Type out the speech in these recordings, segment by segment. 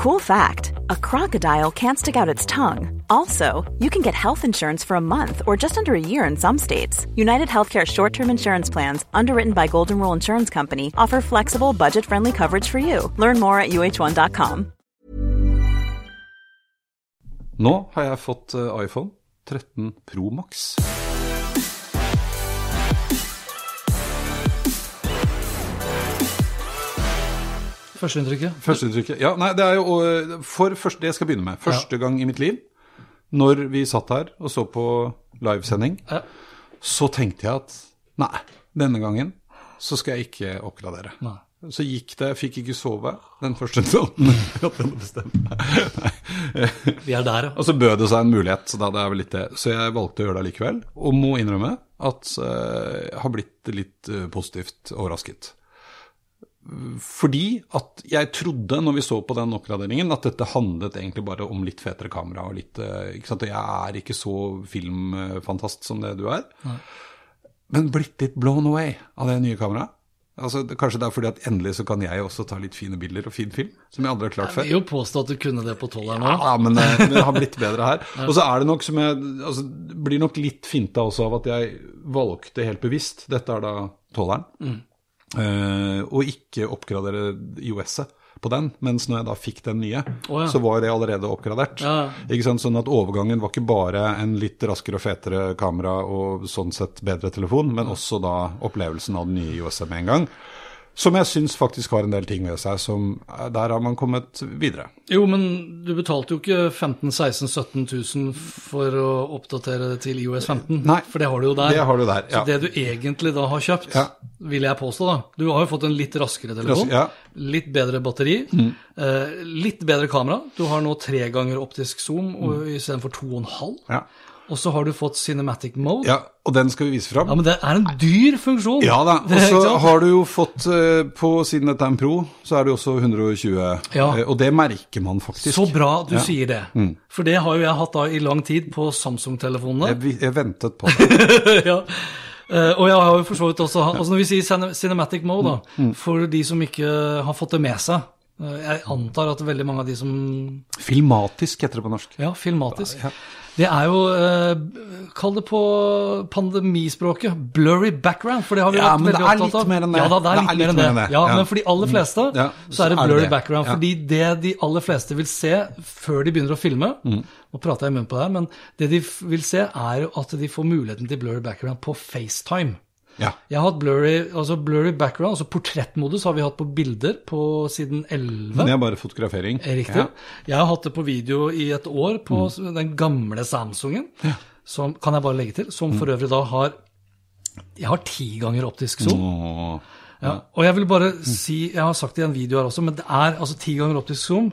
Cool fact a crocodile can't stick out its tongue. Also, you can get health insurance for a month or just under a year in some states. United Healthcare short term insurance plans, underwritten by Golden Rule Insurance Company, offer flexible, budget friendly coverage for you. Learn more at uh1.com. Nå har jeg fått eh, iPhone 13 Pro Max. Førsteinntrykket? Førsteinntrykket Ja, nei, det er jo eh, for første, Det jeg skal begynne med. Første gang i mitt liv, når vi satt her og så på livesending, Ja. så tenkte jeg at nei, denne gangen så skal jeg ikke oppgradere. Nei. Så gikk det, jeg fikk ikke sove den første natten. Vi er der, ja. Og så bød det seg en mulighet, så, da, hadde jeg vel litt det. så jeg valgte å gjøre det likevel. Og må innrømme at eh, jeg har blitt litt eh, positivt overrasket. Fordi at jeg trodde, når vi så på den oppgraderingen, at dette handlet egentlig bare om litt fetere kamera. og litt, eh, ikke sant? Og jeg er ikke så filmfantast som det du er. Men blitt litt blown away av det nye kameraet. Altså, kanskje det er fordi at endelig så kan jeg også ta litt fine bilder og fin film, som jeg aldri har klart Jeg før. vil jo påstå at du kunne det på tolveren nå. Ja, men det, har blitt bedre her. Og så er det nok som jeg altså, blir nok litt finta også av at jeg valgte helt bevisst, dette er da tolveren, eh, å ikke oppgradere IOS-et på den, mens når jeg da fikk den nye, oh, ja. så var det allerede oppgradert. Ja. Ikke sant? Sånn at overgangen var ikke bare en litt raskere og fetere kamera og sånn sett bedre telefon, men også da opplevelsen av den nye IOS-et med en gang. Som jeg syns faktisk har en del ting ved seg som eh, Der har man kommet videre. Jo, men du betalte jo ikke 15 16 17 000 for å oppdatere til IOS 15. Nei. For det har du jo der. Det har du der, ja. Så det du egentlig da har kjøpt, Ja. vil jeg påstå, da Du har jo fått en litt raskere telefon. Ja. Mm. Litt bedre batteri. Eh, litt bedre kamera. Du har nå tre ganger optisk zoom Mm. istedenfor to og en halv. Ja. Og så har du fått cinematic mode. Ja, og den skal vi vise fram. Ja, men det er en dyr funksjon. Ja da, og så har du jo fått eh, på siden dette er en Pro, så er det jo også 120. Ja. eh, Og det merker man faktisk. Så bra du Ja. Mm. sier det. For det har jo jeg hatt da i lang tid på Samsung-telefonene. Jeg, jeg ventet på det. ja. Eh, og jeg har jo for så vidt også altså Når vi sier cinematic mode, da, Mm, for de som ikke har fått det med seg Jeg antar at veldig mange av de som Filmatisk heter det på norsk. Ja, filmatisk. Ja. Det er jo eh, Kall det på pandemispråket blurry background, for det har vi Ja, vært men det veldig er opptatt litt av. mer enn det. Ja da, det er litt, mer enn det. Ja, Ja. Men for de aller fleste Ja, så er det er det blurry det. background. Ja. Fordi det de aller fleste vil se før de begynner å filme Mm. Nå prater jeg i munnen på det her, men det de vil se, er at de får muligheten til blurry background på FaceTime. Ja. Jeg har hatt blurry, altså blurry background, altså portrettmodus har vi hatt på bilder på siden 11. Det er bare fotografering. Riktig. Ja. Jeg har hatt det på video i et år på Mm. den gamle Samsungen, som kan jeg bare legge til, som Mm. for øvrig da har Jeg har ti ganger optisk zoom. Åh. Ja. Og jeg vil bare si, jeg har sagt det i en video her også, men det er altså ti ganger optisk zoom.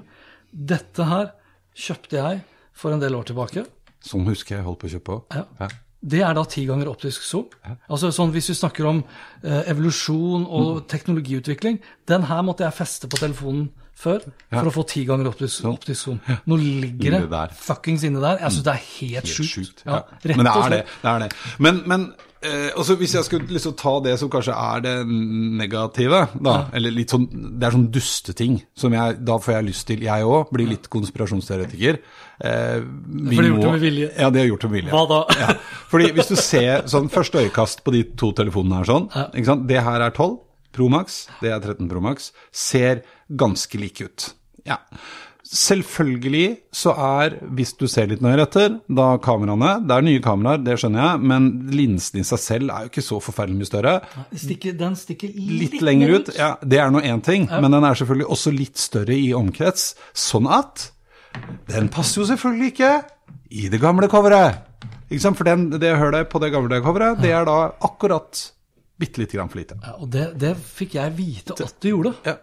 Dette her kjøpte jeg for en del år tilbake. Sånn husker jeg holdt på å kjøpe på. Ja. Ja. Det er da ti ganger optisk zoom. Altså sånn Hvis vi snakker om eh, evolusjon og Mm. teknologiutvikling Den her måtte jeg feste på telefonen før Ja. for å få ti ganger optisk, optisk zoom. Nå ligger det fuckings inne der. Jeg syns det er helt, Helt sjukt. Ja, Ja. Men det er det. det, er det. Men, men eh, også hvis jeg skulle liksom ta det som kanskje er det negative, da, eller litt sånn, det er sånn dusteting, som jeg, da får jeg lyst til, jeg òg, blir litt konspirasjonsteoretiker. Eh, vi For det er gjort det med vilje. Ja, det er gjort med vilje. Hva da? Ja. Fordi hvis du ser sånn første øyekast på de to telefonene her sånn, ikke sant? det her er 12 Pro Max, det er 13 Pro Max, ser ganske like ut. Ja. Selvfølgelig så er, hvis du ser litt nøyere etter, da kameraene Det er nye kameraer, det skjønner jeg, men linsen i seg selv er jo ikke så forferdelig mye større. Stikker, den stikker litt, Litt lenger ut, ja, det er nå én ting, men den er selvfølgelig også litt større i omkrets. Sånn at den passer jo selvfølgelig ikke i det gamle coveret. Ikke sant? For den, det hører på det gamle coveret, det er da akkurat bitte lite grann for lite. Ja, og det, det fikk jeg vite at du gjorde. Ja.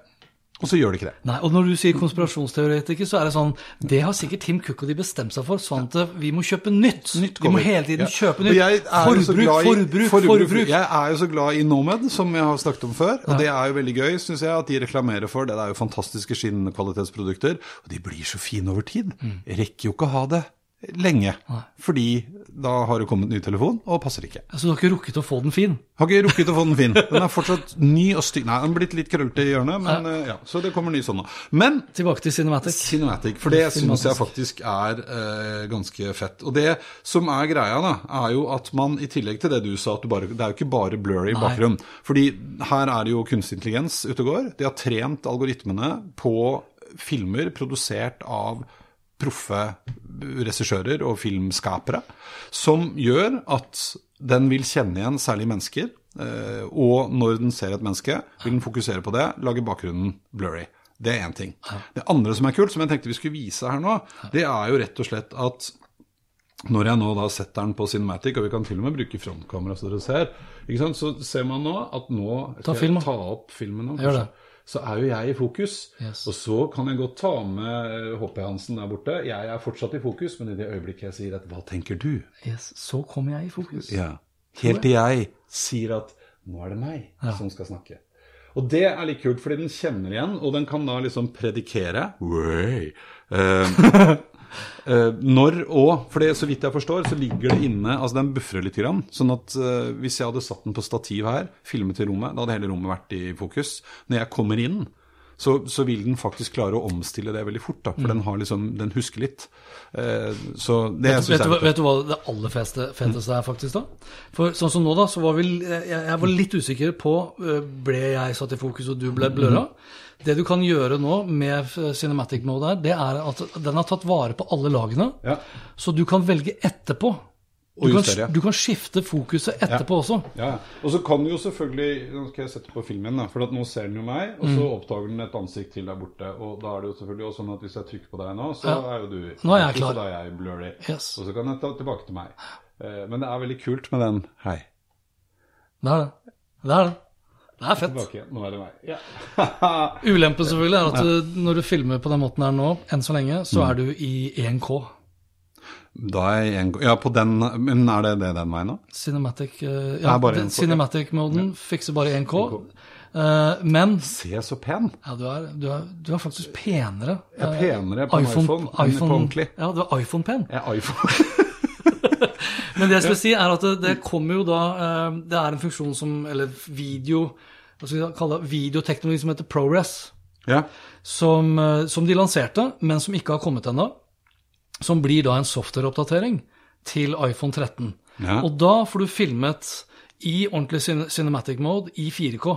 Og så gjør det ikke det. Nei, og når du sier konspirasjonsteoretiker, så er det sånn Det har sikkert Tim Cook og de bestemt seg for, sånn at vi må kjøpe nytt. Nytt vi må hele tiden Ja. kjøpe nytt. Forbruk, i- forbruk, forbruk, Jeg er jo så glad i Nomad, som jeg har snakket om før. Og det er jo veldig gøy, syns jeg, at de reklamerer for det. Det er jo fantastiske skinnkvalitetsprodukter. Og de blir så fine over tid. Mm. Jeg rekker jo ikke å ha det lenge. Fordi da har det kommet ny telefon, og passer ikke. Så du har ikke rukket å få den fin? Har ikke rukket å få den fin. Den er fortsatt ny og stygg. Nei, den er blitt litt krøllete i hjørnet, men eh, ja, så det kommer ny sånn nå. Men Tilbake til Cinematic. Cinematic, for det syns jeg faktisk er eh, ganske fett. Og det som er greia, da, er jo at man i tillegg til det du sa, at du bare, det er jo ikke bare blurry i bakgrunnen. Fordi her er det jo kunstig intelligens ute og går. De har trent algoritmene på filmer produsert av proffe regissører og filmskapere, som gjør at den vil kjenne igjen særlig mennesker. eh, Og når den ser et menneske, vil den fokusere på det, lage bakgrunnen blurry. Det er én ting. Det andre som er kult, som jeg tenkte vi skulle vise her nå, det er jo rett og slett at når jeg nå da setter den på Cinematic, og vi kan til og med bruke frontkamera så dere ser, så ser man nå at nå Ta skal film, jeg ta opp filmen nå, Gjør det. Så er jo jeg i fokus. Yes. Og så kan jeg godt ta med eh, HP Hansen der borte. Jeg er fortsatt i fokus, men i det øyeblikket jeg sier at 'hva tenker du', Yes, så kommer jeg i fokus. ja. helt til jeg sier at 'nå er det meg som skal snakke'. Og det er litt kult, fordi den kjenner igjen, og den kan da liksom predikere Way. Eh, eh, når og For det, så vidt jeg forstår, så ligger det inne Altså den buffrer litt. Grann, sånn at eh, hvis jeg hadde satt den på stativ her, filmet i rommet, da hadde hele rommet vært i fokus. Når jeg kommer inn, så, så vil den faktisk klare å omstille det veldig fort. Da, for den, har liksom, den husker litt. Eh, så det Vet, vet, vet du hva det aller feteste, feteste er, faktisk? da? For sånn som nå, da, så var vi, jeg, jeg var litt usikker på øh, Ble jeg satt i fokus, og du ble blurra? Det du kan gjøre nå med Cinematic Mode her, det er at den har tatt vare på alle lagene. Ja. Så du kan velge etterpå. Du kan, du kan skifte fokuset etterpå også. Ja, ja. Og så kan du jo selvfølgelig Nå skal jeg sette på filmen, da, for at nå ser den jo meg, og så Mm. oppdager den et ansikt til der borte. Og da er det jo selvfølgelig også sånn at hvis jeg trykker på deg nå, så Ja. er jo du Nå er jeg klar. Så da er jeg blurry. Yes. Og så kan jeg ta tilbake til meg. Eh, Men det er veldig kult med den Hei. Det er det. Det er det. Det er fett. Tilbake. Nå er det meg. Ja. Ulempen selvfølgelig er at du, når du filmer på den måten her nå, enn så lenge, så Mm. er du i 1K. Da er jeg en Ja, på den Men er det det den veien nå? Cinematic, uh, ja, bare den 1K, Cinematic-moden fikser bare 1K. Eh, men Se så pen! ja, du, er, du, er, du er faktisk penere. Jeg er penere på en iPhone enn på ordentlig. Ja, du er iPhone-pen. Jeg er iPhone. Men det jeg skulle si, er at det, det kommer jo da eh, Det er en funksjon som Eller video Hva skal vi kalle det? Videoteknologi som heter ProRes. ja. Som, eh, som de lanserte, men som ikke har kommet ennå. Som blir da en softwareoppdatering til iPhone 13. Ja. Og da får du filmet i ordentlig cinematic mode i 4K.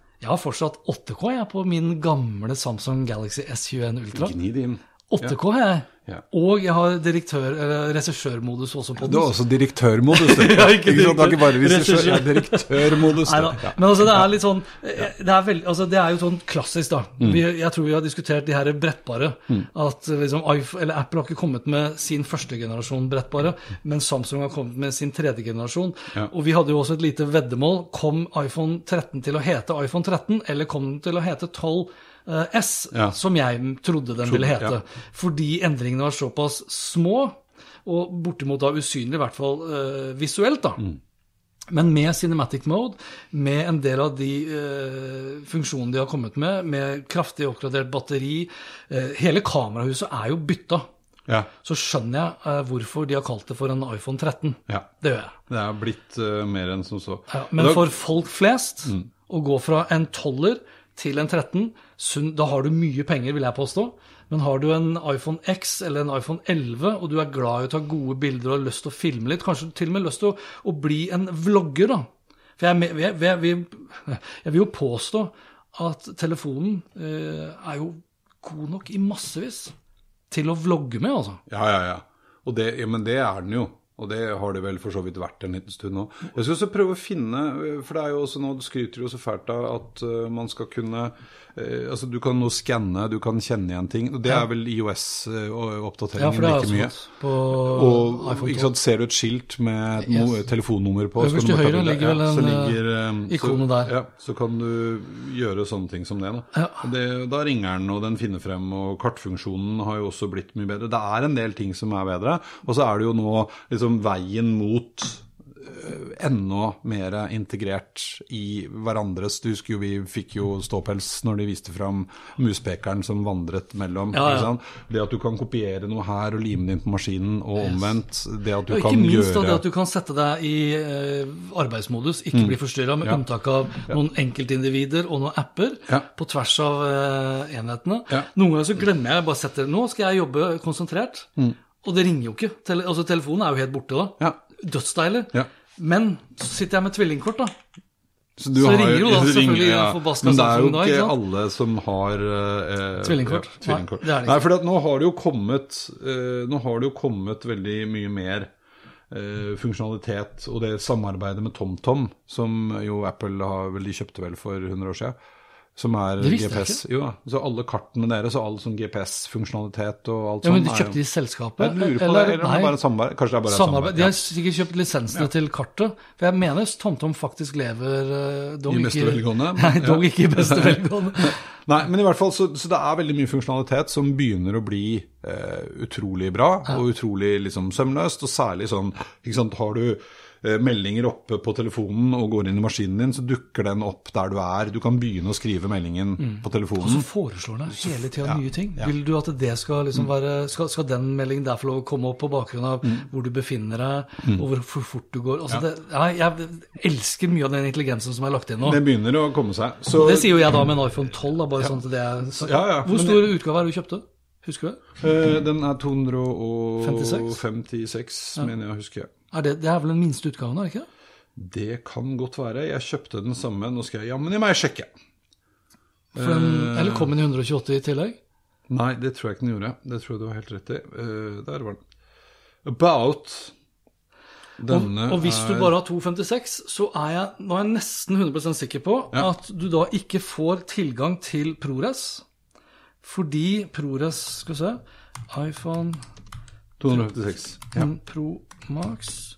jeg har fortsatt 8K jeg på min gamle Samsung Galaxy S21 Ultra. Gni det inn. 8K har jeg. Ja. Og jeg har direktør, regissørmodus også på Du har også direktørmodus. du. Ja, ikke ikke, ikke bare regissør, ja, direktørmodus. du. Ja. Men altså, det er litt sånn eh, det er, veld, altså, det er jo sånn klassisk, da. Mm. Vi, jeg tror vi har diskutert de her brettbare. At liksom, iPhone, eller Apple har ikke kommet med sin første generasjon brettbare, men Samsung har kommet med sin tredje generasjon. Og vi hadde jo også et lite veddemål. Kom iPhone 13 til å hete iPhone 13, eller kom den til å hete 12 eh, S, Ja. som jeg trodde den ville hete. ja. Fordi endringene var såpass små. og bortimot da usynlig, i hvert fall uh, visuelt. da. Mm. Men med Cinematic Mode, med en del av de uh, funksjonene de har kommet med, med kraftig oppgradert batteri uh, Hele kamerahuset er jo bytta. Ja. Så skjønner jeg eh, hvorfor de har kalt det for en iPhone 13. ja. Det gjør jeg. Det er blitt eh, mer enn som så. Ja, men da- for folk flest, å gå fra en 12-er til en 13, da har du mye penger, vil jeg påstå. Men har du en iPhone X eller en iPhone 11, og du er glad i å ta gode bilder og har lyst til å filme litt, kanskje til og med lyst til å, å bli en vlogger, da. For jeg, jeg, jeg, jeg, vil jo påstå at telefonen eh, er jo god nok i massevis til å vlogge med, altså. Ja, ja, ja. Og det, ja, men det er den jo. Og det har det vel for så vidt vært en liten stund nå. Jeg skal også prøve å finne, for det er jo også nå, du skryter jo så fælt av at eh, man skal kunne eh, Altså du kan nå skanne, du kan kjenne igjen ting. Og det er vel IOS-oppdateringen det har like mye. fått på Og ikke 12. sant, ser du et skilt med et Yes. telefonnummer på Øverst så kan du høyre ligger vel ja, så en, ligger, eh, ikonet så, der. Ja, så kan du gjøre sånne ting som det. Da, Ja. Det, da ringer den, og den finner frem, og kartfunksjonen har jo også blitt mye bedre. Det er en del ting som er bedre, og så er det jo nå liksom veien mot øh, enda mer integrert i hverandres Du husker jo vi fikk jo ståpels når de viste fram muspekeren som vandret mellom. Ja, ja. Det at du kan kopiere noe her og lime det inn på maskinen, og omvendt. Det at du ja, kan ikke minst da, gjøre det at du kan sette deg i eh, arbeidsmodus, ikke bli forstyrra, med Mm. Unntak av noen enkeltindivider og noen apper på tvers av eh, enhetene. Noen ganger så glemmer jeg bare setter Nå skal jeg jobbe konsentrert. Og det ringer jo ikke. Tele, altså Telefonen er jo helt borte da. Ja. Dødsdeilig. Ja. Men så sitter jeg med tvillingkort, da. Så, du Så har ringer jo da selvfølgelig ja. forbaska Men det er jo ikke, da, ikke alle som har eh, Tvillingkort. Ja, tvillingkort. Nei, Nei, for nå har det jo kommet eh, Nå har det jo kommet veldig mye mer eh, funksjonalitet og det samarbeidet med TomTom, som jo Apple har vel de kjøpte vel for 100 år siden. Som er GPS. Jo, så alle kartene deres og all sånn GPS-funksjonalitet og alt sånt. Ja, men sånt de kjøpte de selskapet? Jeg lurer på det, eller nei, bare samarbeid. Kanskje det er bare samarbeid. De har sikkert kjøpt lisensene til kartet. For jeg mener TomTom faktisk lever eh, dog I beste velgående. Nei, dog Ja. ikke i beste velgående. Nei, men i hvert fall, så, så det er veldig mye funksjonalitet som begynner å bli eh, utrolig bra, og utrolig liksom sømløst, og særlig sånn, ikke sant, har du meldinger oppe på telefonen og går inn i maskinen din, så dukker den opp der du er. Du kan begynne å skrive meldingen på telefonen. Og så foreslår den hele tida Ja, nye ting. ja. Vil du at det skal liksom være skal, skal den meldingen der få lov å komme opp på bakgrunn av hvor du befinner deg, og hvor, hvor fort du går? Altså det, jeg, elsker mye av den intelligensen som er lagt inn nå. Det begynner å komme seg. Så, Det sier jo jeg da med en iPhone 12. Da, bare sånn til det er, Ja, ja, hvor stor stor utgave er det du kjøpte? Husker du det? eh, den er 256, 56? mener jeg å huske. Er det, det er vel den minste utgaven, er det ikke? det? Det kan godt være. Jeg kjøpte den samme. Nå skal jeg jammen i meg sjekke. Den, eller kom den i 128 i tillegg? Nei, det tror jeg ikke den gjorde. Det tror jeg du har helt rett i. Eh, der var den. About denne og hvis du er- bare har 256, så er jeg, nå er jeg nesten 100% sikker på Ja. at du da ikke får tilgang til ProRes. Fordi ProRes Skal vi se iPhone 256. Ja. Pro Max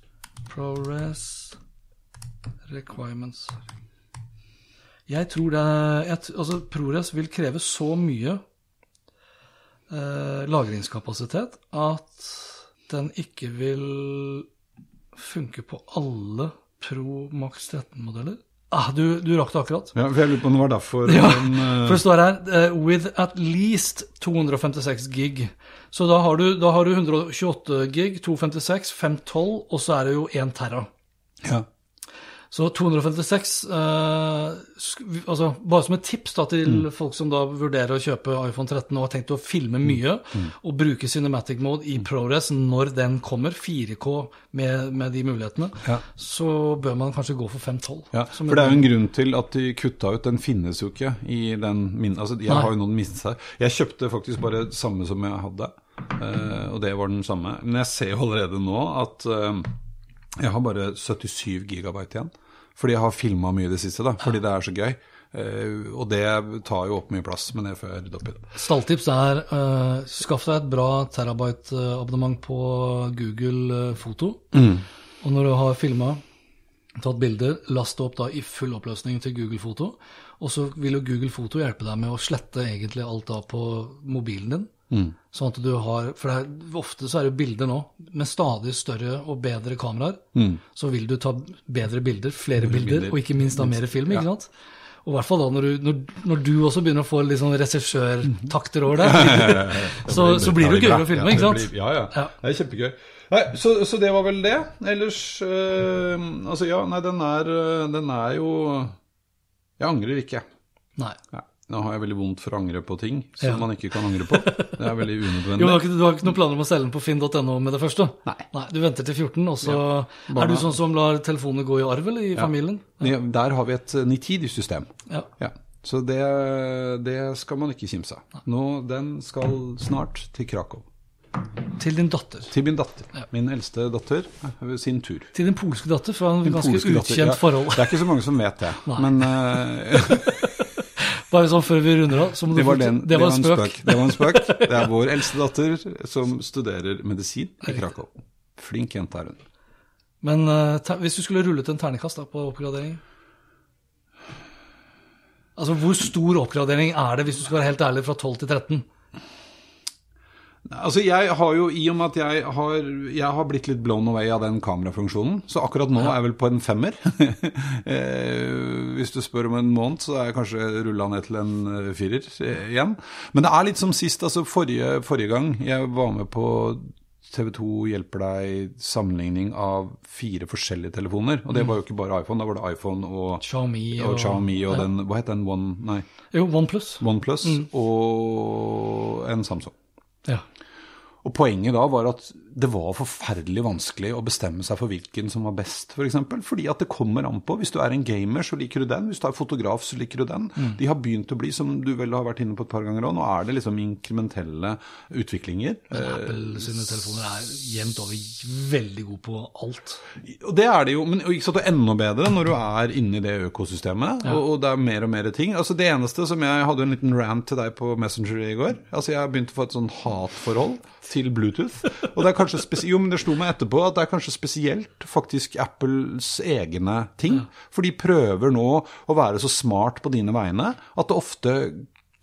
ProRes Requirements. Jeg tror det jeg, Altså, ProRes vil kreve så mye eh, lagringskapasitet at den ikke vil funke på alle Pro Max 13-modeller. Ah, du, du rakk det akkurat. Ja, for jeg lurer på om det var derfor Ja, den uh... for det står her uh, 'with at least 256 gig'. Så da har du, da har du 128 gig, 256, 512, og så er det jo 1 terra. ja. Så 256 eh, altså Bare som et tips da til Mm. folk som da vurderer å kjøpe iPhone 13 og har tenkt å filme mye, Mm. og bruke Cinematic Mode i ProRes når den kommer, 4K med, med de mulighetene, Ja. så bør man kanskje gå for 512. Ja, for det er jo en- en grunn til at de kutta ut. Den finnes jo ikke i den min... Altså, jeg Nei. har jo noen mistet seg. Jeg kjøpte faktisk bare det samme som jeg hadde, eh, og det var den samme. Men jeg ser jo allerede nå at eh, jeg har bare 77 gigabyte igjen. Fordi jeg har filma mye i det siste, da. Fordi det er så gøy. Uh, og det tar jo opp mye plass, men det får jeg rydde opp i. det. Stalltips er uh, skaff deg et bra terabyte-abonnement på Google Foto. Foto. Og når du har filma, tatt bilder, last det opp da i full oppløsning til Google Foto. Og så vil jo Google Foto hjelpe deg med å slette egentlig alt da på mobilen din. Sånn at du har For det er, ofte så er det bilder nå med stadig større og bedre kameraer. Så vil du ta bedre bilder, flere bilder, bilder. og ikke minst da mer film. ikke Ja. sant? Og i hvert fall da når du, når, når du også begynner å få litt sånn regissørtakter over deg, så, så blir det jo gøyere å filme, ikke sant? Ja, ja. Ja. Det er kjempegøy. Nei, så, så det var vel det. Ellers øh, Altså, ja, nei, den er, øh, den er jo Jeg angrer ikke. Nei. Ja. Nå har jeg veldig vondt for å angre på ting som Ja. man ikke kan angre på. Det er veldig Jo, unødvendig. du har, ikke, du har ikke noen planer om å selge den på finn.no med det første? Nei. Du venter til 14, og så Barna- Er du sånn som lar telefonene gå i arv, eller, i familien? Ja, Der har vi et øh, nitid-system. Ja. Ja. Så det, det skal man ikke kimse av. Nå, Den skal snart til Krakow. Til din datter. Til min datter. Min eldste datter ved sin tur. Til din polske datter fra en har ganske utkjent ja. forhold. Det er ikke så mange som vet det. Nei. Men øh, Bare sånn før vi runder av, Det var, den, det var en spøk. Det var en spøk. Det er vår eldste datter som studerer medisin i Krakow. Flink jente er hun. Men uh, hvis du skulle rullet en ternekast da, på oppgradering Altså, Hvor stor oppgradering er det, hvis du skal være helt ærlig, fra 12 til 13? Altså, jeg har jo, I og med at jeg har, jeg har blitt litt blown away av den kamerafunksjonen, så akkurat nå er jeg vel på en femmer. eh, hvis du spør om en måned, så er jeg kanskje rulla ned til en eh, firer eh, igjen. Men det er litt som sist. altså Forrige, forrige gang jeg var med på TV 2 hjelper deg sammenligning av fire forskjellige telefoner. Og det var jo ikke bare iPhone, da var det iPhone og Xiaomi og Xiaomi og ja. den, hva het den, One, nei, Jo, OnePlus. OnePlus Mm. og en Samsung. Ja. Og poenget da var at det var forferdelig vanskelig å bestemme seg for hvilken som var best, f.eks. For eksempel. Fordi at det kommer an på. Hvis du er en gamer, så liker du den. Hvis du er fotograf, så liker du den. Mm. De har begynt å bli, som du vel har vært inne på et par ganger òg, nå er det liksom inkrementelle utviklinger. Eh, Apple sine telefoner er jevnt over veldig gode på alt. Og det er det jo, men ikke sant, er enda bedre når du er inne i det økosystemet, og, og det er mer og mer ting. Altså Det eneste som jeg hadde en liten rant til deg på Messenger i går. Altså Jeg har begynt å få et sånn hatforhold til Bluetooth. Og det er kanskje jo, men det slo meg etterpå at det er kanskje spesielt faktisk Apples egne ting. For de prøver nå å være så smart på dine vegne at det ofte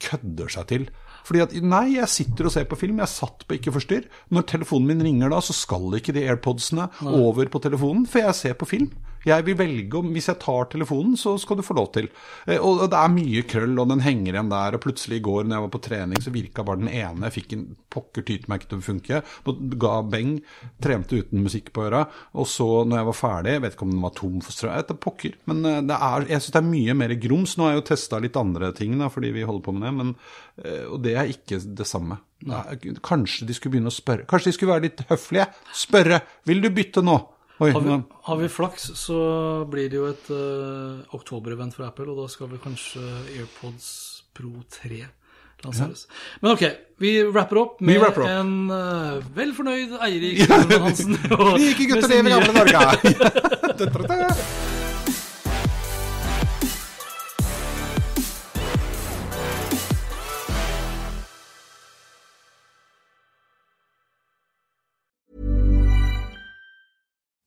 kødder seg til. Fordi at nei, jeg sitter og ser på film, jeg satt på ikke forstyrr. Når telefonen min ringer da, så skal ikke de airpodsene over på telefonen, for jeg ser på film. Jeg vil velge om Hvis jeg tar telefonen, så skal du få lov til. Eh, Og det er mye krøll, og den henger igjen der. Og plutselig i går når jeg var på trening, så virka bare den ene. Jeg fikk en pokker tyte til å funke. Ga beng. Trente uten musikk på øra. Og så, når jeg var ferdig, jeg vet ikke om den var tom for strøm, jeg vet da pokker. Men eh, er, jeg syns det er mye mer grums. Nå har jeg jo testa litt andre ting, da, fordi vi holder på med det. Men, eh, og det er ikke det samme. Nei, Kanskje de skulle begynne å spørre. Kanskje de skulle være litt høflige. Spørre. Vil du bytte nå? Oi, Har vi, har vi flaks, så blir det jo et uh, oktoberevent for Apple, og da skal vi kanskje AirPods Pro 3 lanseres. Men ok, vi rapper opp med rapper opp. en uh, vel fornøyd Eirik Hansen. Vi gikk i gutter sin i gamle Norge.